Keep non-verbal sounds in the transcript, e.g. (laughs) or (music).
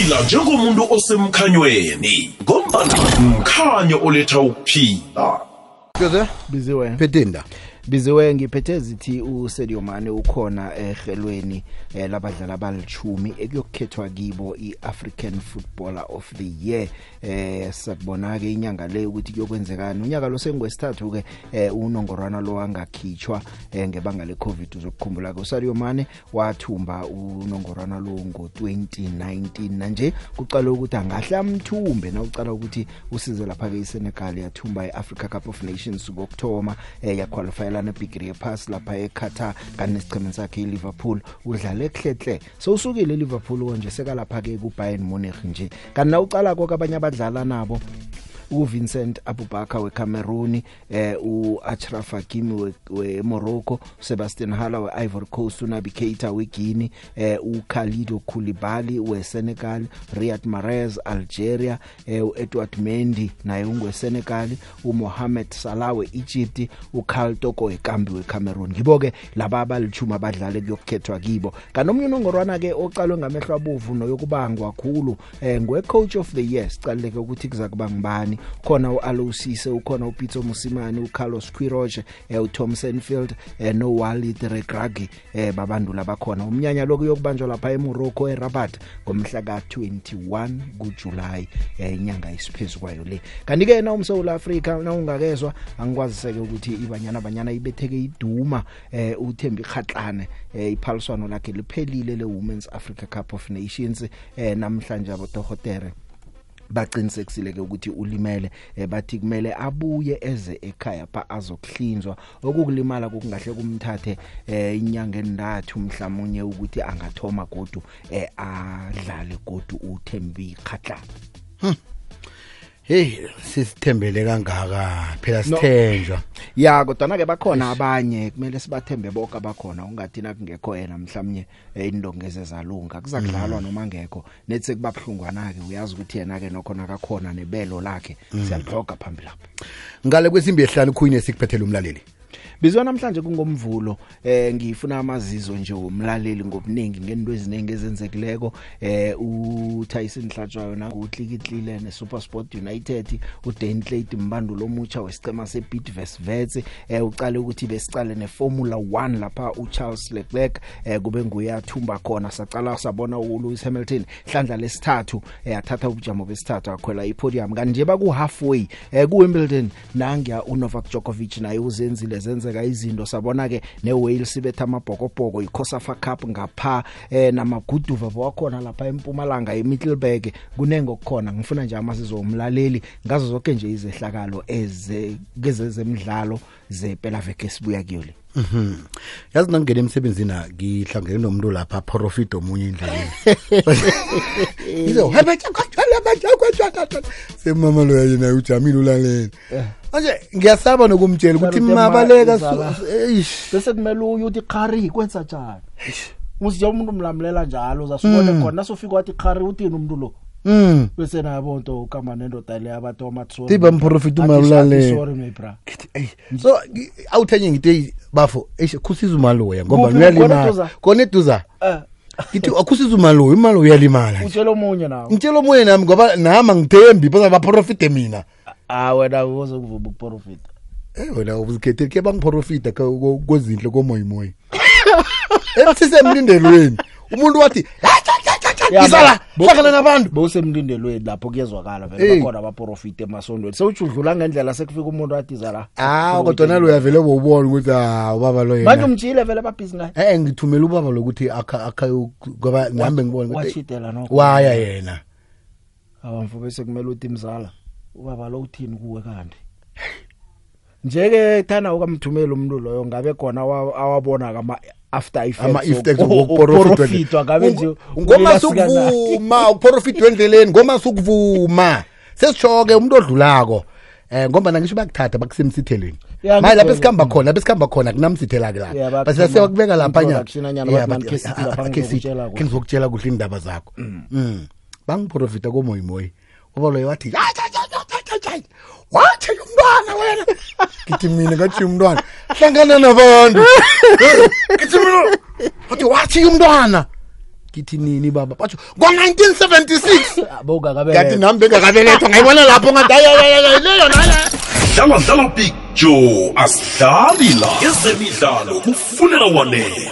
siphila njengomuntu osemkhanyweni ngombana mkhanyo oletha ukuphila biziwe phedenda biziwe ngiphethe zithi uSadio Mane ukhona ehelweni eh, labadlali abalithumi ekuyokhethwa kibo iAfrican Footballer of the Year eh sakubona ke inyanga le ukuthi kuyokwenzekani unyaka lo sengwesithathu ke eh, unongorwana lo wangakhitshwa eh, ngebanga leCovid uzokukhumbula ke uSadio Mane wathumba unongorwana lo ngo2019 manje kuqala ukuthi angahle amthumbe nawucala ukuthi usize lapha ke iSenegal yathumba iAfrica Cup of Nations ngokthoma eh, yaqualify ushayelana ebigiri yephasi lapha eQatar kanti nesichemeni sakhe iLiverpool udlale kuhlehle so usukile eLiverpool konje seka lapha ke kuBayern Munich nje kanti nawucala kwabanye abadlala nabo uVincent Abubakar weCameroon eh uAchraf Hakimi weMorocco we Sebastian Haller weIvory Coast uNabi Keita weGuinea eh uKhalidou Koulibaly weSenegal Riyad Mahrez Algeria eh uEdward Mendy naye ungweSenegal uMohamed Salah weEgypt uKarl Toko wekambi weCameroon ngibo ke laba abalithuma abadlale kuyokukhethwa kibo kanomnye unongorwana ke oqalwe ngamehlo abuvu noyokubangwa kakhulu eh ngwe coach of the year sicaleke ukuthi kuza kuba ngubani khona uAlosise ukhona uPito Musimani uCarlos Quiroge eh, uTom Senfield eh, noWalid Regragi eh, babandula bakhona umnyanya lokhu yokubanjwa lapha eMorocco eRabat ngomhla ka21 kuJuly eh, inyanga isiphezulu kwayo le kanti ke na umSouth Africa na ungakezwe angikwaziseke ukuthi ibanyana banyana ibetheke iduma eh, uThembi Khatlane eh, iphaliswano lakhe liphelile le Women's Africa Cup of Nations eh, namhlanje abodohotere baqinisekisile ke ukuthi ulimele eh, bathi kumele abuye eze ekhaya pa azokuhlinzwa okukulimala kokungahle kumthathe eh, inyanga endathu mhlawumnye ukuthi angathoma godu eh, adlale godu uThembi Khatlana hmm. hey sisithembele kangaka phela sithenjwa ya kodwa na ke bakhona abanye kumele sibathembe bonke abakhona ungathina kungekho yena mhlawumnye eh, indongeze zalunga kuzakudlalwa mm. noma ngekho nethe kubabhlungwana ke uyazi ukuthi yena ke nokhona kakhona nebelo lakhe mm. siyalhloga phambili lapha ngale kwesimbi ehlanu khuyini sikuphethela umlaleli bizwa namhlanje kungomvulo eh ngifuna amazizo nje umlaleli ngobuningi ngento eziningi ezenzekileko eh u Tyson Hlatshwayo na u Hlikihlile ne Super Sport United u Dan Clayton imbandulo omutsha wesicema seBidvest Vets eh uqale ukuthi besicale ne Formula 1 lapha u Charles Leclerc eh kube nguye athumba khona sacala sabona u Lewis Hamilton hlandla lesithathu yathatha eh, ubujamo besithathu akhwela ipodium kanje baku halfway eh ku Wimbledon nangiya u Novak Djokovic naye uzenzile zenze kwenzeka izinto sabona ke neWales ibetha amabhokobhoko iCosafa Cup ngapha eh namaguduva bawakhona lapha eMpumalanga eMiddelburg kunenge okukhona ngifuna nje amasizo umlaleli ngazo zonke nje izehlakalo eze kezezemidlalo zepela veke sibuya kuyole Mhm. Yazi nangena emsebenzini ngihlangene nomuntu lapha profit omunye endleleni. Yizo hebe chakwala bachakwala. Semama lo yena ujamile ulalele. Manje ngiyasaba nokumtshela ukuthi mabaleka eish bese kumele uye uthi qhari kwenza njani. Eish. Usiya umuntu umlamulela njalo uzasibona mm. khona nasofika wathi qhari uthini umuntu lo. Mm. bese nabo nto ukamba nendoda le abantu amatsoriba mprofiti umalulaleso awuthanye ngite bafo khusiza uya ngoba uyalimala kona eduza eh. ngithi akhusiza umaloya umaloya uyalimala utshela omunye nawo ngitshela omunye nami ngoba nami angithembi baza baprofite mina ah, ah wena uzokuvuma ukuprofita eh wena uzikhethele ke bangiprofita kwezinhle komoyimoya (laughs) ethi semlindelweni umuntu wathi ngizala (laughs) hlangana nabantu bowusemlindelweni lapho kuyezwakala vele bakhona abaprofite emasondweni sewujudlula ngendlela sekufika umuntu adiza la ah kodwa nalo uyavele bowubona ukuthi ah ubaba lo yena manje umjile vele babhizi naye eh, eh ngithumela ubaba lokuthi akha akha ngoba ngihambe ngibone ukuthi waya yena awamfu bese kumele uthi mzala ubaba lo uthini kuwe kanti njeke thana ukamthumela umuntu loyo ngabe khona awabona kama after effectsngomase oh, oh, ukuvuma (laughs) wendleleni ngomase ukuvuma ke umuntu odlulako um eh, ngoba nangisho bakuthatha bakusemsithelweni maye lapho esikhamba khona lapho esikhamba khona kunamsithela-ke lapha basiyasiyakubeka laphanyakhe ngizokutshela kuhle i'ndaba zakho mm. mm. bangiprofita komoyimoyi ubaloyo wathi hayi wathi umntwana wena ngithi mina ngathi umntwana hlangana nabantu ngithi mina wathi wathi umntwana ngithi nini baba batsho ngo-1976 nami bengakabelethwa ngayibona lapho ngathi ayayayayileyonala dlalwa dlalwa picture asidlali la ezemidlalo kufunela wanele